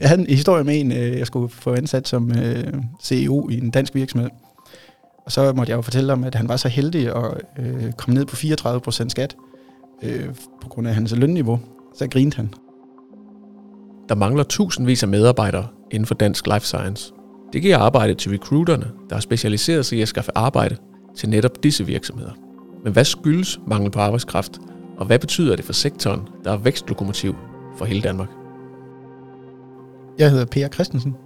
Jeg havde en historie med en, øh, jeg skulle få ansat som øh, CEO i en dansk virksomhed. Og så måtte jeg jo fortælle om, at han var så heldig at øh, komme ned på 34% skat øh, på grund af hans lønniveau. Så grinte han. Der mangler tusindvis af medarbejdere inden for dansk life science. Det giver arbejde til recruiterne, der har specialiseret sig i at skaffe arbejde til netop disse virksomheder. Men hvad skyldes mangel på arbejdskraft, og hvad betyder det for sektoren, der er vækstlokomotiv for hele Danmark? Jeg hedder Per Christensen.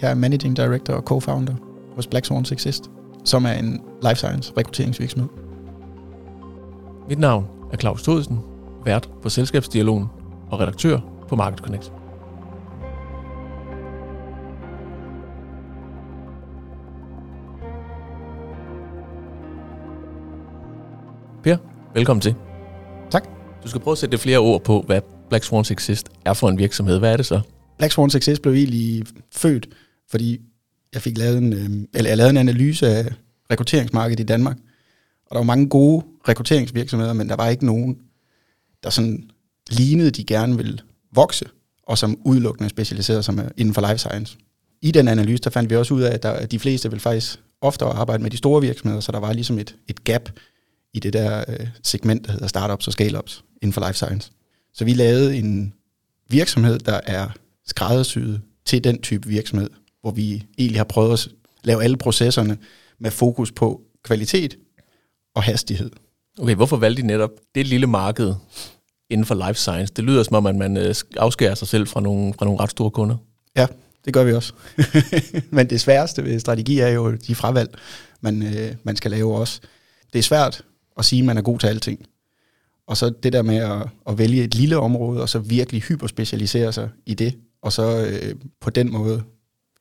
Jeg er Managing Director og Co-founder hos Black Swans Exist, som er en life science rekrutteringsvirksomhed. Mit navn er Claus Thodesen, vært på Selskabsdialogen og redaktør på Market Connect. Per, velkommen til. Tak. Du skal prøve at sætte flere ord på, hvad Black Swans Exist er for en virksomhed. Hvad er det så? Black Swan Success blev egentlig født, fordi jeg fik lavet en, øh, eller jeg lavede en analyse af rekrutteringsmarkedet i Danmark. Og der var mange gode rekrutteringsvirksomheder, men der var ikke nogen, der sådan lignede, de gerne ville vokse, og som udelukkende specialiserede sig inden for life science. I den analyse, der fandt vi også ud af, at, der, at de fleste vil faktisk oftere arbejde med de store virksomheder, så der var ligesom et, et gap i det der øh, segment, der hedder startups og scale-ups inden for life science. Så vi lavede en virksomhed, der er skræddersyet til den type virksomhed, hvor vi egentlig har prøvet at lave alle processerne med fokus på kvalitet og hastighed. Okay, hvorfor valgte I netop det lille marked inden for life science? Det lyder som om, at man øh, afskærer sig selv fra nogle, fra nogle ret store kunder. Ja, det gør vi også. Men det sværeste ved strategi er jo de fravalg, man, øh, man skal lave også. Det er svært at sige, at man er god til alting. Og så det der med at, at vælge et lille område, og så virkelig hyperspecialisere sig i det, og så øh, på den måde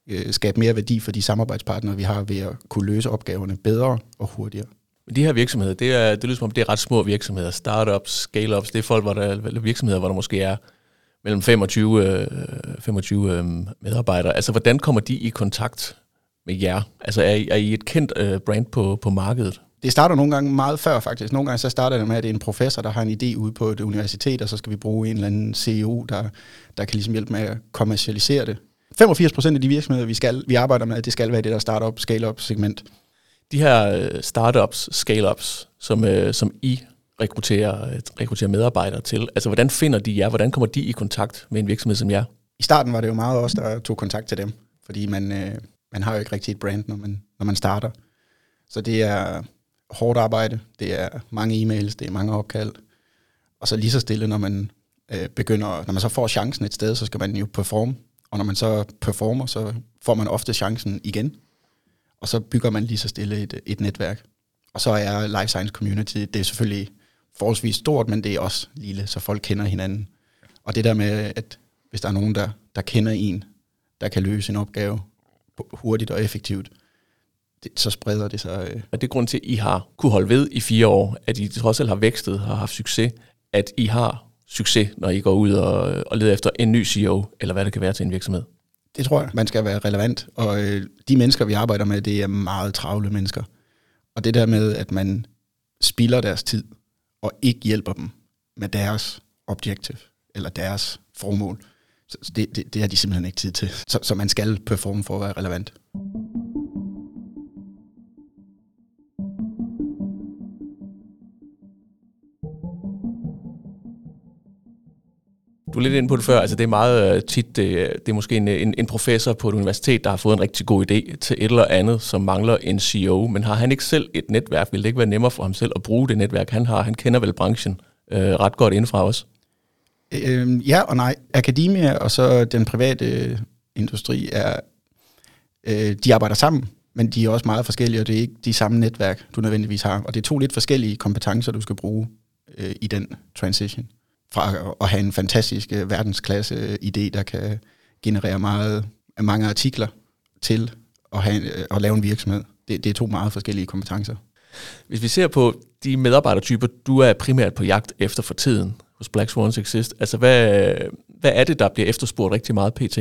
øh, skabe mere værdi for de samarbejdspartnere, vi har ved at kunne løse opgaverne bedre og hurtigere. Men de her virksomheder, det, er, det lyder som om, det er ret små virksomheder. Startups, scale-ups, det er folk, hvor der, virksomheder, hvor der måske er mellem 25, øh, 25 øh, medarbejdere. Altså, hvordan kommer de i kontakt med jer? Altså, er I, er I et kendt øh, brand på, på markedet? Det starter nogle gange meget før faktisk. Nogle gange så starter det med, at det er en professor, der har en idé ude på et universitet, og så skal vi bruge en eller anden CEO, der, der kan ligesom hjælpe med at kommercialisere det. 85 procent af de virksomheder, vi, skal, vi arbejder med, det skal være det der startup, scale-up segment. De her øh, startups, scale-ups, som, øh, som I rekrutterer, rekrutterer medarbejdere til, altså hvordan finder de jer? Hvordan kommer de i kontakt med en virksomhed som jer? I starten var det jo meget os, der tog kontakt til dem, fordi man, øh, man har jo ikke rigtig et brand, når man, når man starter. Så det er hårdt arbejde, det er mange e-mails, det er mange opkald, og så lige så stille, når man øh, begynder, når man så får chancen et sted, så skal man jo performe, og når man så performer, så får man ofte chancen igen, og så bygger man lige så stille et, et netværk. Og så er life science community, det er selvfølgelig forholdsvis stort, men det er også lille, så folk kender hinanden. Og det der med, at hvis der er nogen, der, der kender en, der kan løse en opgave hurtigt og effektivt, det, så spreder det sig. Øh. Og det er grund til, at I har kunne holde ved i fire år, at I trods alt har vækstet, har haft succes, at I har succes, når I går ud og, og leder efter en ny CEO, eller hvad det kan være til en virksomhed? Det tror jeg, man skal være relevant. Og øh, de mennesker, vi arbejder med, det er meget travle mennesker. Og det der med, at man spilder deres tid, og ikke hjælper dem med deres objective, eller deres formål, så det, det, det har de simpelthen ikke tid til. Så, så man skal performe for at være relevant. Du er lidt inde på det før, altså det er meget øh, tit, det, det er måske en, en, en professor på et universitet, der har fået en rigtig god idé til et eller andet, som mangler en CEO, men har han ikke selv et netværk? Vil det ikke være nemmere for ham selv at bruge det netværk, han har? Han kender vel branchen øh, ret godt indfra også? Øhm, ja og nej. Akademia og så den private øh, industri er, øh, de arbejder sammen, men de er også meget forskellige, og det er ikke de samme netværk, du nødvendigvis har. Og det er to lidt forskellige kompetencer, du skal bruge øh, i den transition fra at have en fantastisk øh, verdensklasse øh, idé, der kan generere meget, mange artikler, til at, have, øh, at lave en virksomhed. Det, det er to meget forskellige kompetencer. Hvis vi ser på de medarbejdertyper, du er primært på jagt efter for tiden hos Black Swans Exist, altså hvad, hvad er det, der bliver efterspurgt rigtig meget pt?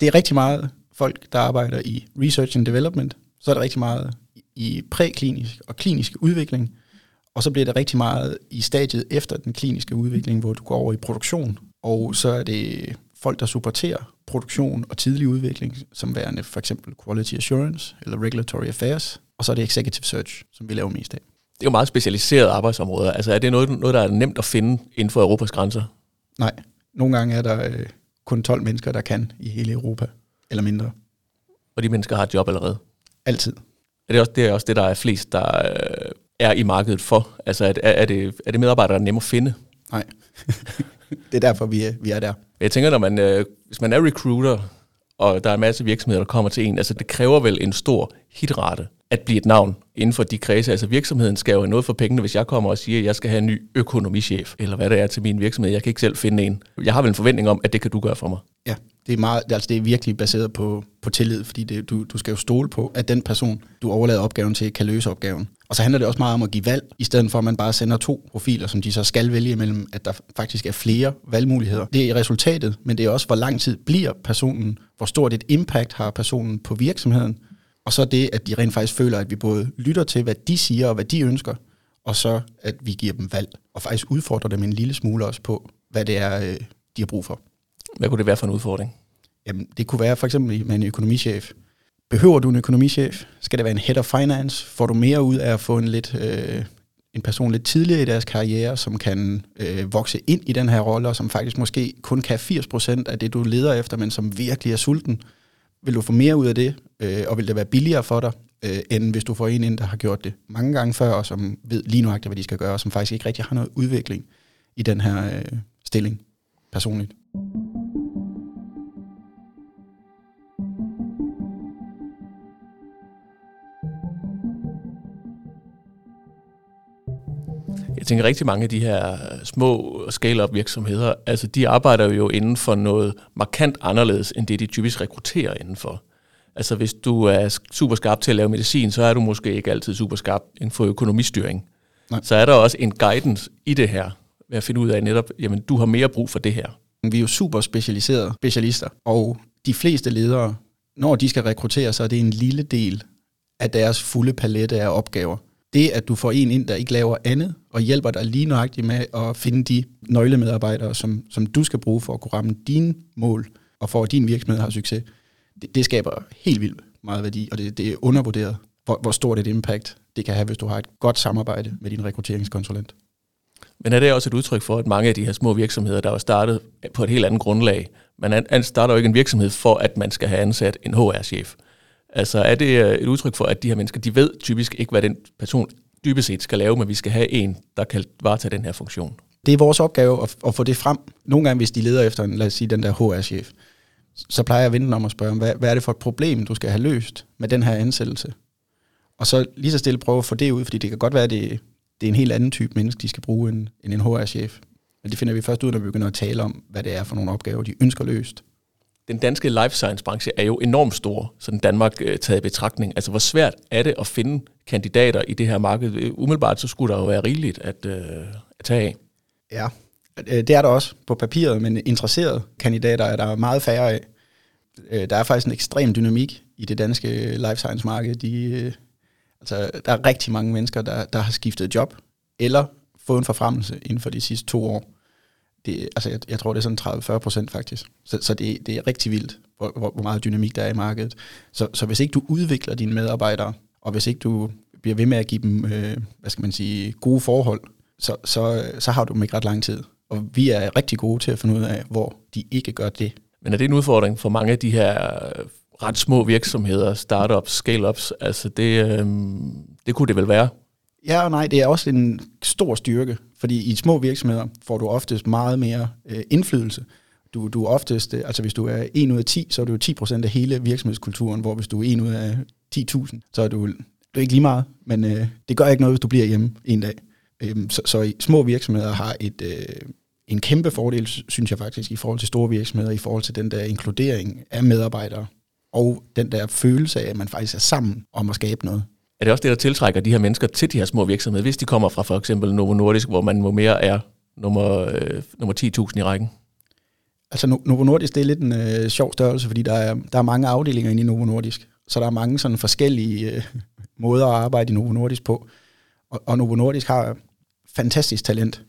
Det er rigtig meget folk, der arbejder i research and development. Så er der rigtig meget i præklinisk og klinisk udvikling. Og så bliver det rigtig meget i stadiet efter den kliniske udvikling, hvor du går over i produktion. Og så er det folk, der supporterer produktion og tidlig udvikling, som værende for eksempel Quality Assurance eller Regulatory Affairs, og så er det Executive Search, som vi laver mest af. Det er jo meget specialiserede arbejdsområder. Altså er det noget, noget der er nemt at finde inden for Europas grænser? Nej, nogle gange er der øh, kun 12 mennesker, der kan i hele Europa, eller mindre. Og de mennesker har et job allerede? Altid. Er det også det, er også det der er flest, der øh, er i markedet for? Altså er, er, det, er det medarbejdere, der er nemme at finde? Nej. det er derfor, vi er, vi er der. Jeg tænker, når man, øh, hvis man er recruiter, og der er en masse virksomheder, der kommer til en, altså det kræver vel en stor hitrate at blive et navn inden for de kredse. Altså virksomheden skal jo have noget for pengene, hvis jeg kommer og siger, at jeg skal have en ny økonomichef, eller hvad det er til min virksomhed. Jeg kan ikke selv finde en. Jeg har vel en forventning om, at det kan du gøre for mig. Ja, det er, meget, altså det er virkelig baseret på, på tillid, fordi det, du, du skal jo stole på, at den person, du overlader opgaven til, kan løse opgaven. Og så handler det også meget om at give valg, i stedet for at man bare sender to profiler, som de så skal vælge imellem, at der faktisk er flere valgmuligheder. Det er resultatet, men det er også, hvor lang tid bliver personen, hvor stort et impact har personen på virksomheden, og så det, at de rent faktisk føler, at vi både lytter til, hvad de siger og hvad de ønsker, og så at vi giver dem valg, og faktisk udfordrer dem en lille smule også på, hvad det er, øh, de har brug for. Hvad kunne det være for en udfordring? Jamen, det kunne være for eksempel med en økonomichef. Behøver du en økonomichef? Skal det være en head of finance? Får du mere ud af at få en, lidt, øh, en person lidt tidligere i deres karriere, som kan øh, vokse ind i den her rolle, og som faktisk måske kun kan 80% af det, du leder efter, men som virkelig er sulten? Vil du få mere ud af det, øh, og vil det være billigere for dig, øh, end hvis du får en ind, der har gjort det mange gange før, og som ved lige nu hvad de skal gøre, og som faktisk ikke rigtig har noget udvikling i den her øh, stilling personligt. Jeg tænker rigtig mange af de her små scale-up virksomheder, altså de arbejder jo inden for noget markant anderledes, end det de typisk rekrutterer indenfor. Altså hvis du er super skarp til at lave medicin, så er du måske ikke altid super skarp inden for økonomistyring. Nej. Så er der også en guidance i det her, ved at finde ud af netop, jamen du har mere brug for det her. Vi er jo super specialiserede specialister, og de fleste ledere, når de skal rekruttere, så er det en lille del af deres fulde palette af opgaver det, at du får en ind, der ikke laver andet, og hjælper dig lige nøjagtigt med at finde de nøglemedarbejdere, som, som du skal bruge for at kunne ramme dine mål, og for at din virksomhed har succes, det, det skaber helt vildt meget værdi, og det, det er undervurderet, hvor, hvor stort et impact det kan have, hvis du har et godt samarbejde med din rekrutteringskonsulent. Men er det også et udtryk for, at mange af de her små virksomheder, der er startet på et helt andet grundlag, man starter jo ikke en virksomhed for, at man skal have ansat en HR-chef. Altså er det øh, et udtryk for, at de her mennesker, de ved typisk ikke, hvad den person dybest set skal lave, men vi skal have en, der kan varetage den her funktion. Det er vores opgave at, at få det frem. Nogle gange, hvis de leder efter, en, lad os sige, den der HR-chef, så plejer jeg at vente om at spørge, hvad, hvad er det for et problem, du skal have løst med den her ansættelse? Og så lige så stille prøve at få det ud, fordi det kan godt være, at det, det er en helt anden type menneske, de skal bruge end, end en HR-chef. Men det finder vi først ud, når vi begynder at tale om, hvad det er for nogle opgaver, de ønsker løst den danske life science branche er jo enormt stor, sådan Danmark øh, taget i betragtning. Altså, hvor svært er det at finde kandidater i det her marked? Øh, umiddelbart så skulle der jo være rigeligt at, øh, at tage af. Ja, øh, det er der også på papiret, men interesserede kandidater er der meget færre af. Øh, der er faktisk en ekstrem dynamik i det danske life science marked. De, altså, der er rigtig mange mennesker, der, der har skiftet job, eller fået en forfremmelse inden for de sidste to år det, altså jeg, jeg tror, det er sådan 30-40 procent faktisk. Så, så det, det er rigtig vildt, hvor, hvor, hvor meget dynamik der er i markedet. Så, så hvis ikke du udvikler dine medarbejdere, og hvis ikke du bliver ved med at give dem, øh, hvad skal man sige, gode forhold, så, så, så har du dem ikke ret lang tid. Og vi er rigtig gode til at finde ud af, hvor de ikke gør det. Men er det en udfordring for mange af de her øh, ret små virksomheder, startups, scale-ups? Altså det, øh, det kunne det vel være? Ja og nej, det er også en stor styrke, fordi i små virksomheder får du oftest meget mere øh, indflydelse. Du, du er oftest, øh, altså hvis du er 1 ud af 10, så er du jo 10% af hele virksomhedskulturen, hvor hvis du er 1 ud af 10.000, så er du, du er ikke lige meget, men øh, det gør ikke noget, hvis du bliver hjemme en dag. Øhm, så, så små virksomheder har et, øh, en kæmpe fordel, synes jeg faktisk, i forhold til store virksomheder, i forhold til den der inkludering af medarbejdere, og den der følelse af, at man faktisk er sammen om at skabe noget er det også det, der tiltrækker de her mennesker til de her små virksomheder, hvis de kommer fra for eksempel Novo Nordisk, hvor man må mere er nummer, øh, nummer 10.000 i rækken? Altså Novo Nordisk, det er lidt en øh, sjov størrelse, fordi der er, der er mange afdelinger inde i Novo Nordisk. Så der er mange sådan forskellige øh, måder at arbejde i Novo Nordisk på. Og, og Novo Nordisk har fantastisk talent.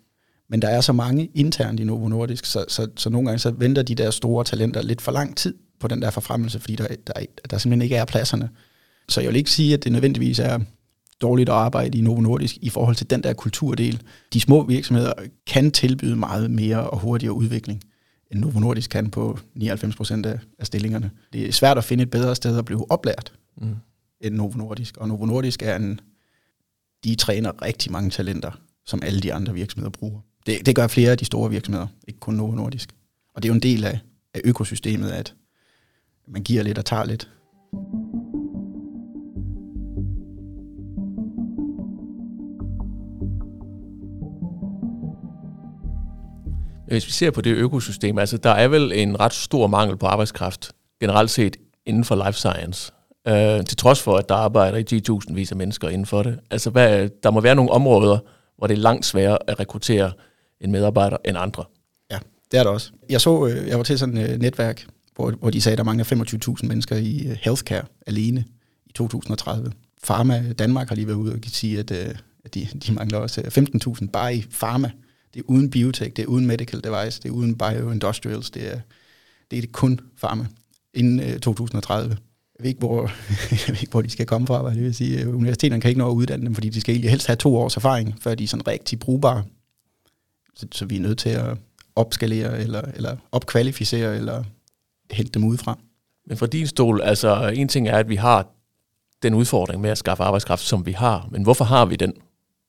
Men der er så mange internt i Novo Nordisk, så, så, så nogle gange så venter de der store talenter lidt for lang tid på den der forfremmelse, fordi der, der, der simpelthen ikke er pladserne. Så jeg vil ikke sige, at det nødvendigvis er dårligt at arbejde i Novo Nordisk i forhold til den der kulturdel. De små virksomheder kan tilbyde meget mere og hurtigere udvikling, end Novo Nordisk kan på 99 procent af, stillingerne. Det er svært at finde et bedre sted at blive oplært mm. end Novo Nordisk. Og Novo Nordisk er en, de træner rigtig mange talenter, som alle de andre virksomheder bruger. Det, det gør flere af de store virksomheder, ikke kun Novo Nordisk. Og det er jo en del af, af økosystemet, at man giver lidt og tager lidt. Hvis vi ser på det økosystem, altså der er vel en ret stor mangel på arbejdskraft generelt set inden for life science. Øh, til trods for, at der arbejder i 10.000 vis af mennesker inden for det. Altså hvad, der må være nogle områder, hvor det er langt sværere at rekruttere en medarbejder end andre. Ja, det er det også. Jeg så, øh, jeg var til sådan et netværk, hvor, hvor de sagde, at der mangler 25.000 mennesker i øh, healthcare alene i 2030. Pharma Danmark har lige været ude og sige, at, at de, de mangler også 15.000 bare i pharma. Det er uden biotech, det er uden medical device, det er uden bioindustrials, det er, det er kun pharma inden øh, 2030. Jeg ved, ikke, hvor, jeg ved ikke, hvor de skal komme fra. hvad Det vil sige, øh, universiteterne kan ikke nå at uddanne dem, fordi de skal egentlig helst have to års erfaring, før de er sådan rigtig brugbare. Så, så vi er nødt til at opskalere, eller, eller opkvalificere, eller hente dem udefra. Men fra din stol, altså en ting er, at vi har den udfordring med at skaffe arbejdskraft, som vi har. Men hvorfor har vi den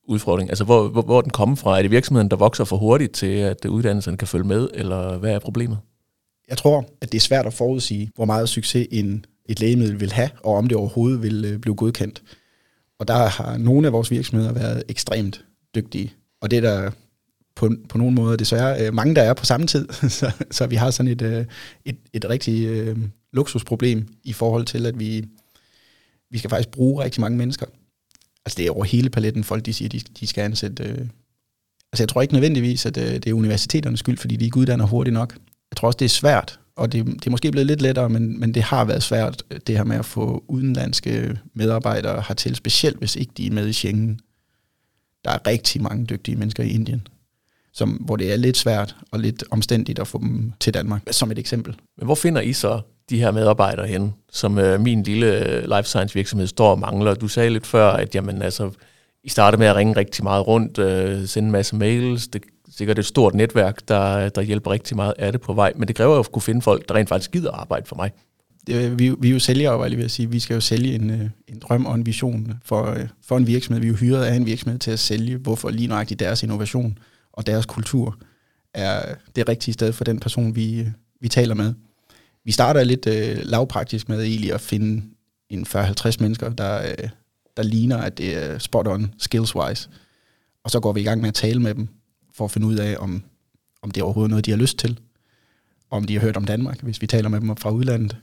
udfordring? Altså hvor, hvor, hvor er den kommer fra? Er det virksomheden, der vokser for hurtigt til, at uddannelsen kan følge med, eller hvad er problemet? Jeg tror, at det er svært at forudsige, hvor meget succes en, et lægemiddel vil have, og om det overhovedet vil øh, blive godkendt. Og der har nogle af vores virksomheder været ekstremt dygtige. Og det er der på, på nogle måder desværre øh, mange, der er på samme tid. så, så vi har sådan et, øh, et, et rigtig øh, luksusproblem i forhold til, at vi, vi skal faktisk bruge rigtig mange mennesker. Altså det er over hele paletten, folk de siger, de, de skal ansætte... Øh, altså jeg tror ikke nødvendigvis, at øh, det er universiteternes skyld, fordi de ikke uddanner hurtigt nok. Jeg tror også, det er svært, og det, det er måske blevet lidt lettere, men, men det har været svært, øh, det her med at få udenlandske medarbejdere hertil, specielt hvis ikke de er med i Schengen. Der er rigtig mange dygtige mennesker i Indien, som, hvor det er lidt svært og lidt omstændigt at få dem til Danmark, som et eksempel. Men hvor finder I så de her medarbejdere hen, som øh, min lille øh, life science virksomhed står og mangler? Du sagde lidt før, at jamen, altså, I startede med at ringe rigtig meget rundt, øh, sende en masse mails. Det er sikkert et stort netværk, der, der hjælper rigtig meget af det på vej, men det kræver jo at kunne finde folk, der rent faktisk gider arbejde for mig. Det, øh, vi, vi er jo sælgere, vil jeg sige. Vi skal jo sælge en, øh, en drøm og en vision for, for en virksomhed. Vi er jo hyret af en virksomhed til at sælge, hvorfor lige nøjagtigt deres innovation og deres kultur er det rigtige sted for den person, vi, vi taler med. Vi starter lidt øh, lavpraktisk med egentlig at finde en 40-50 mennesker, der, øh, der ligner, at det er spot on skills-wise. Og så går vi i gang med at tale med dem, for at finde ud af, om, om det er overhovedet noget, de har lyst til. Om de har hørt om Danmark, hvis vi taler med dem fra udlandet.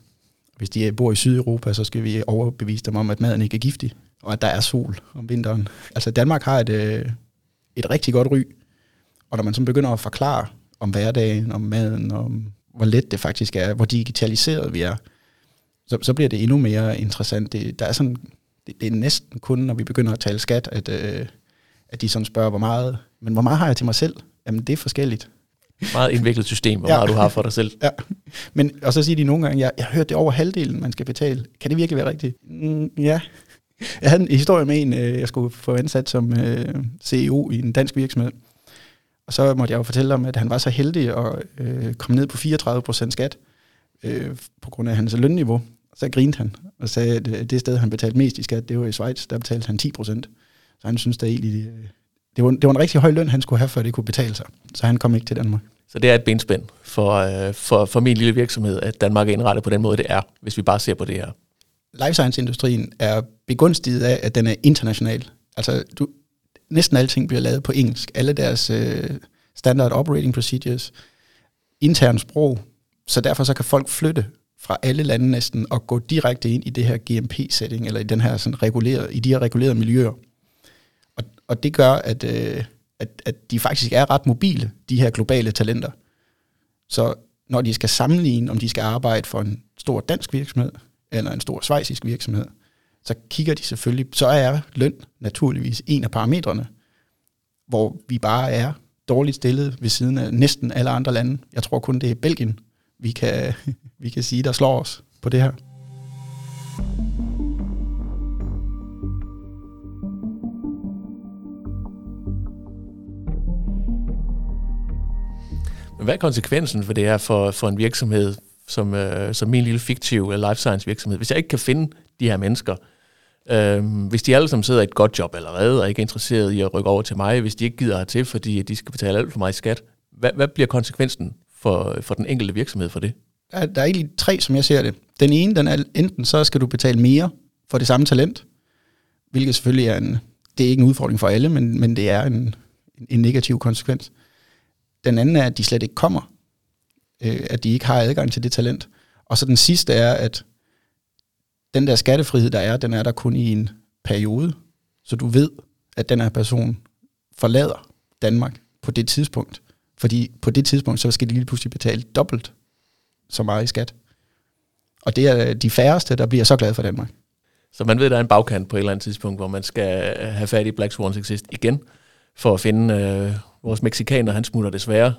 Hvis de bor i Sydeuropa, så skal vi overbevise dem om, at maden ikke er giftig, og at der er sol om vinteren. Altså Danmark har et, øh, et rigtig godt ry og når man så begynder at forklare om hverdagen, om maden, om hvor let det faktisk er, hvor digitaliseret vi er, så, så bliver det endnu mere interessant. Det, der er sådan, det, det er næsten kun, når vi begynder at tale skat, at, øh, at de sådan spørger, hvor meget, men hvor meget har jeg til mig selv? Jamen, det er forskelligt. Meget indviklet system, hvor ja. meget du har for dig selv. Ja. Men, og så siger de nogle gange, jeg, jeg har hørt det over halvdelen, man skal betale. Kan det virkelig være rigtigt? Mm, ja. Jeg havde en historie med en, øh, jeg skulle få ansat som øh, CEO i en dansk virksomhed. Og så måtte jeg jo fortælle om, at han var så heldig at øh, komme ned på 34 procent skat øh, på grund af hans lønniveau. Så grinte han og sagde, at øh, det sted, han betalte mest i skat, det var i Schweiz, der betalte han 10 procent. Så han synes, det, egentlig, øh, det, var, det var en rigtig høj løn, han skulle have, før det kunne betale sig. Så han kom ikke til Danmark. Så det er et benspænd for, øh, for, for min lille virksomhed, at Danmark er indrettet på den måde, det er, hvis vi bare ser på det her. Life science-industrien er begunstiget af, at den er international. Altså, du, næsten alting bliver lavet på engelsk. Alle deres øh, standard operating procedures, intern sprog, så derfor så kan folk flytte fra alle lande næsten og gå direkte ind i det her GMP-setting, eller i, den her sådan regulerede, i de her regulerede miljøer. Og, og det gør, at, øh, at, at de faktisk er ret mobile, de her globale talenter. Så når de skal sammenligne, om de skal arbejde for en stor dansk virksomhed, eller en stor svejsisk virksomhed, så kigger de selvfølgelig, så er løn naturligvis en af parametrene, hvor vi bare er dårligt stillet ved siden af næsten alle andre lande. Jeg tror kun, det er Belgien, vi kan, vi kan sige, der slår os på det her. Men hvad er konsekvensen for det her for, for en virksomhed, som, øh, som min lille fiktive life science virksomhed? Hvis jeg ikke kan finde de her mennesker, øh, hvis de alle sammen sidder i et godt job allerede, og ikke er interesseret i at rykke over til mig, hvis de ikke gider til, fordi de skal betale alt for mig i skat, hvad, hvad bliver konsekvensen for, for den enkelte virksomhed for det? Der er, der er egentlig tre, som jeg ser det. Den ene, den er enten så skal du betale mere for det samme talent, hvilket selvfølgelig er en, det er ikke en udfordring for alle, men, men det er en, en negativ konsekvens. Den anden er, at de slet ikke kommer, øh, at de ikke har adgang til det talent. Og så den sidste er, at den der skattefrihed, der er, den er der kun i en periode, så du ved, at den her person forlader Danmark på det tidspunkt. Fordi på det tidspunkt, så skal de lige pludselig betale dobbelt så meget i skat. Og det er de færreste, der bliver så glade for Danmark. Så man ved, at der er en bagkant på et eller andet tidspunkt, hvor man skal have fat i Black Swans Exist igen, for at finde øh, vores mexikaner, han smutter desværre,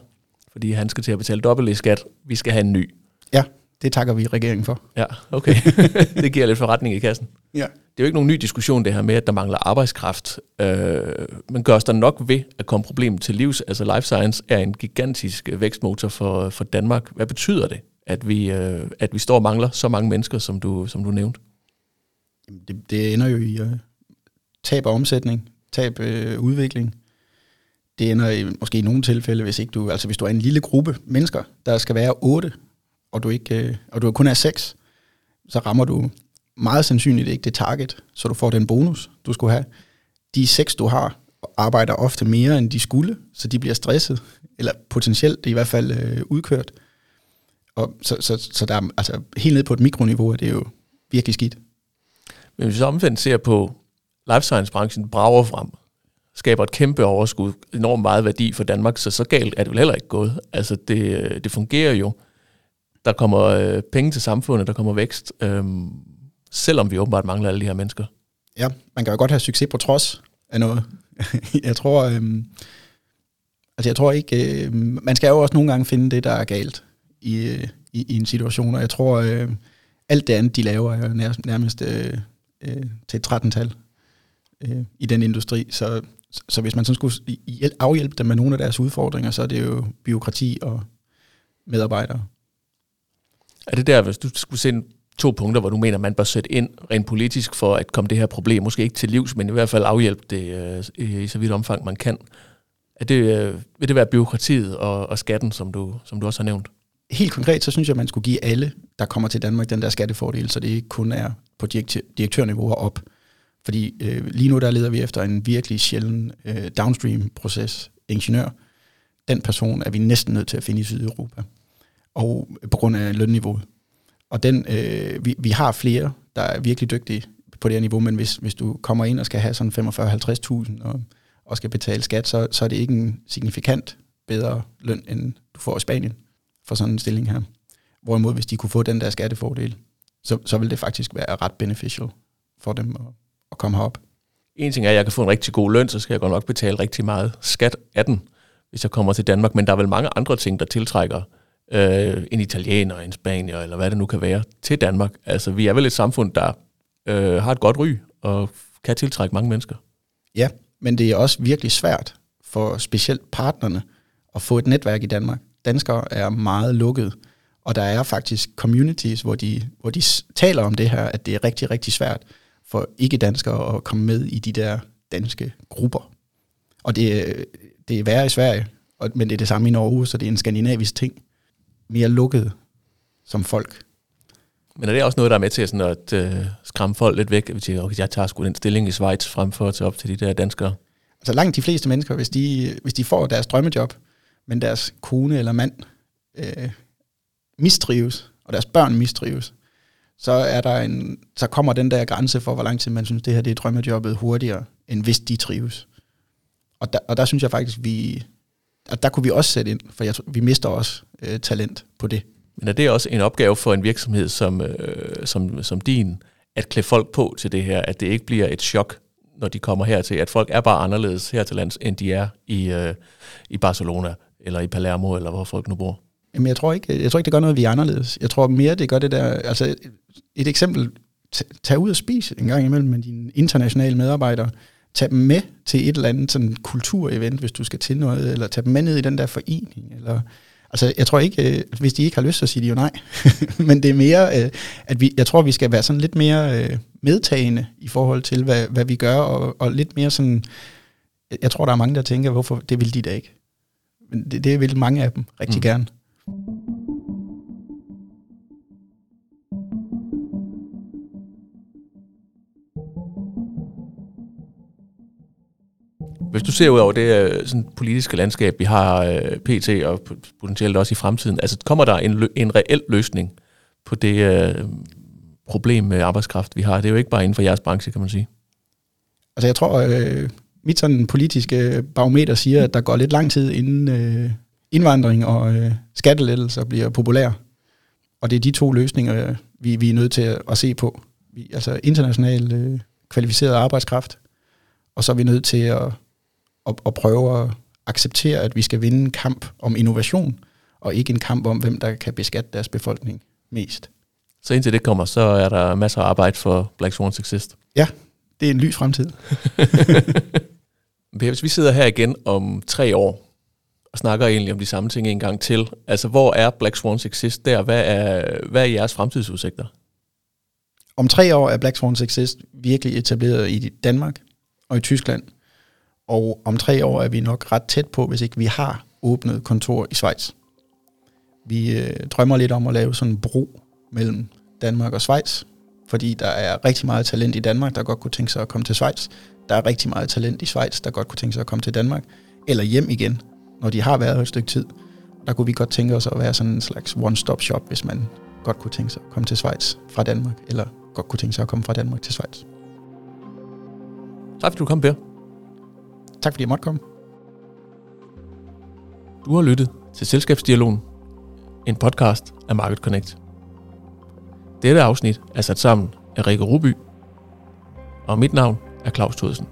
fordi han skal til at betale dobbelt i skat. Vi skal have en ny. Ja, det takker vi regeringen for. Ja, okay. det giver lidt forretning i kassen. Ja. Det er jo ikke nogen ny diskussion, det her med, at der mangler arbejdskraft. Øh, men gørs der nok ved at komme problemet til livs? Altså life science er en gigantisk vækstmotor for, for Danmark. Hvad betyder det, at vi, øh, at vi står og mangler så mange mennesker, som du, som du nævnte? Det, det ender jo i uh, tab af omsætning, tab uh, udvikling. Det ender i, måske i nogle tilfælde, hvis ikke du, altså hvis du er en lille gruppe mennesker, der skal være otte, og du, ikke, øh, og du kun er seks, så rammer du meget sandsynligt ikke det target, så du får den bonus, du skulle have. De seks, du har, arbejder ofte mere, end de skulle, så de bliver stresset, eller potentielt i hvert fald øh, udkørt. Og så, så, så der er, altså, helt ned på et mikroniveau er det jo virkelig skidt. Men hvis vi så omvendt ser på life science-branchen brager frem, skaber et kæmpe overskud, enormt meget værdi for Danmark, så så galt er det vel heller ikke gået. Altså det, øh, det fungerer jo. Der kommer øh, penge til samfundet, der kommer vækst, øh, selvom vi åbenbart mangler alle de her mennesker. Ja, man kan jo godt have succes på trods af noget. jeg tror, øh, altså jeg tror ikke, øh, man skal jo også nogle gange finde det, der er galt i, øh, i, i en situation, og jeg tror, øh, alt det andet, de laver, er nærmest, nærmest øh, øh, til et 13-tal øh, i den industri. Så, så hvis man sådan skulle afhjælpe dem med nogle af deres udfordringer, så er det jo byråkrati og medarbejdere. Er det der, hvis du skulle se to punkter, hvor du mener, man bør sætte ind rent politisk for at komme det her problem, måske ikke til livs, men i hvert fald afhjælpe det øh, i så vidt omfang, man kan? Er det, øh, vil det være byråkratiet og, og skatten, som du, som du også har nævnt? Helt konkret, så synes jeg, man skulle give alle, der kommer til Danmark, den der skattefordel, så det ikke kun er på direktørniveau og op. Fordi øh, lige nu der leder vi efter en virkelig sjælden øh, downstream-proces, ingeniør. Den person er vi næsten nødt til at finde i Sydeuropa, og på grund af lønniveauet. Og den, øh, vi, vi har flere, der er virkelig dygtige på det her niveau, men hvis, hvis du kommer ind og skal have sådan 45-50.000 og, og skal betale skat, så, så er det ikke en signifikant bedre løn, end du får i Spanien for sådan en stilling her. Hvorimod, hvis de kunne få den der skattefordel, så, så vil det faktisk være ret beneficial for dem at, at komme herop. En ting er, at jeg kan få en rigtig god løn, så skal jeg godt nok betale rigtig meget skat af den, hvis jeg kommer til Danmark. Men der er vel mange andre ting, der tiltrækker øh, en italiener, en spanier, eller hvad det nu kan være, til Danmark. Altså, vi er vel et samfund, der øh, har et godt ry, og kan tiltrække mange mennesker. Ja, men det er også virkelig svært for specielt partnerne at få et netværk i Danmark. Danskere er meget lukket, og der er faktisk communities, hvor de, hvor de taler om det her, at det er rigtig, rigtig svært for ikke-danskere at komme med i de der danske grupper. Og det, øh, det er værre i Sverige, men det er det samme i Norge, så det er en skandinavisk ting mere lukket som folk. Men er det også noget, der er med til sådan at uh, skræmme folk lidt væk? At okay, jeg tager sgu den stilling i Schweiz frem for at tage op til de der danskere. Altså langt de fleste mennesker, hvis de, hvis de får deres drømmejob, men deres kone eller mand øh, mistrives, og deres børn mistrives, så, er der en, så kommer den der grænse for, hvor lang tid man synes, det her det er drømmejobbet hurtigere, end hvis de trives. Og der, og der synes jeg faktisk, vi, og der kunne vi også sætte ind, for jeg vi mister også øh, talent på det. Men er det også en opgave for en virksomhed som, øh, som, som din, at klæde folk på til det her, at det ikke bliver et chok, når de kommer hertil, at folk er bare anderledes her til lands, end de er i, øh, i Barcelona, eller i Palermo, eller hvor folk nu bor? Jamen, jeg tror ikke, jeg tror ikke, det gør noget, vi er anderledes. Jeg tror mere, det gør det der, altså et eksempel, tag ud og spise en gang imellem med dine internationale medarbejdere, tag dem med til et eller andet sådan kulturevent, hvis du skal til noget, eller tag dem med ned i den der forening, eller Altså, jeg tror ikke, øh, hvis de ikke har lyst, så siger de jo nej. Men det er mere, øh, at vi, jeg tror, vi skal være sådan lidt mere øh, medtagende i forhold til, hvad, hvad vi gør, og, og lidt mere sådan, jeg tror, der er mange, der tænker, hvorfor det vil de da ikke. Men det, det vil mange af dem rigtig mm. gerne. Hvis du ser ud over det øh, sådan politiske landskab, vi har øh, pt. og potentielt også i fremtiden, altså kommer der en, en reel løsning på det øh, problem med arbejdskraft, vi har? Det er jo ikke bare inden for jeres branche, kan man sige. Altså jeg tror, øh, mit sådan politiske barometer siger, at der går lidt lang tid inden øh, indvandring og øh, skattelettelser bliver populær. Og det er de to løsninger, vi, vi er nødt til at, at se på. Vi, altså international øh, kvalificeret arbejdskraft, og så er vi nødt til at og, og prøve at acceptere, at vi skal vinde en kamp om innovation, og ikke en kamp om, hvem der kan beskatte deres befolkning mest. Så indtil det kommer, så er der masser af arbejde for Black Swans Exist? Ja, det er en lys fremtid. Hvis vi sidder her igen om tre år, og snakker egentlig om de samme ting en gang til, altså hvor er Black Swans Exist der? Hvad er, hvad er jeres fremtidsudsigter? Om tre år er Black Swans Exist virkelig etableret i Danmark og i Tyskland. Og om tre år er vi nok ret tæt på, hvis ikke vi har åbnet kontor i Schweiz. Vi øh, drømmer lidt om at lave sådan en bro mellem Danmark og Schweiz, fordi der er rigtig meget talent i Danmark, der godt kunne tænke sig at komme til Schweiz. Der er rigtig meget talent i Schweiz, der godt kunne tænke sig at komme til Danmark, eller hjem igen, når de har været et stykke tid. Der kunne vi godt tænke os at være sådan en slags one-stop shop, hvis man godt kunne tænke sig at komme til Schweiz fra Danmark, eller godt kunne tænke sig at komme fra Danmark til Schweiz. Tak fordi du kom, Per. Tak fordi jeg måtte komme. Du har lyttet til Selskabsdialogen, en podcast af Market Connect. Dette afsnit er sat sammen af Rikke Ruby, og mit navn er Claus Thudsen.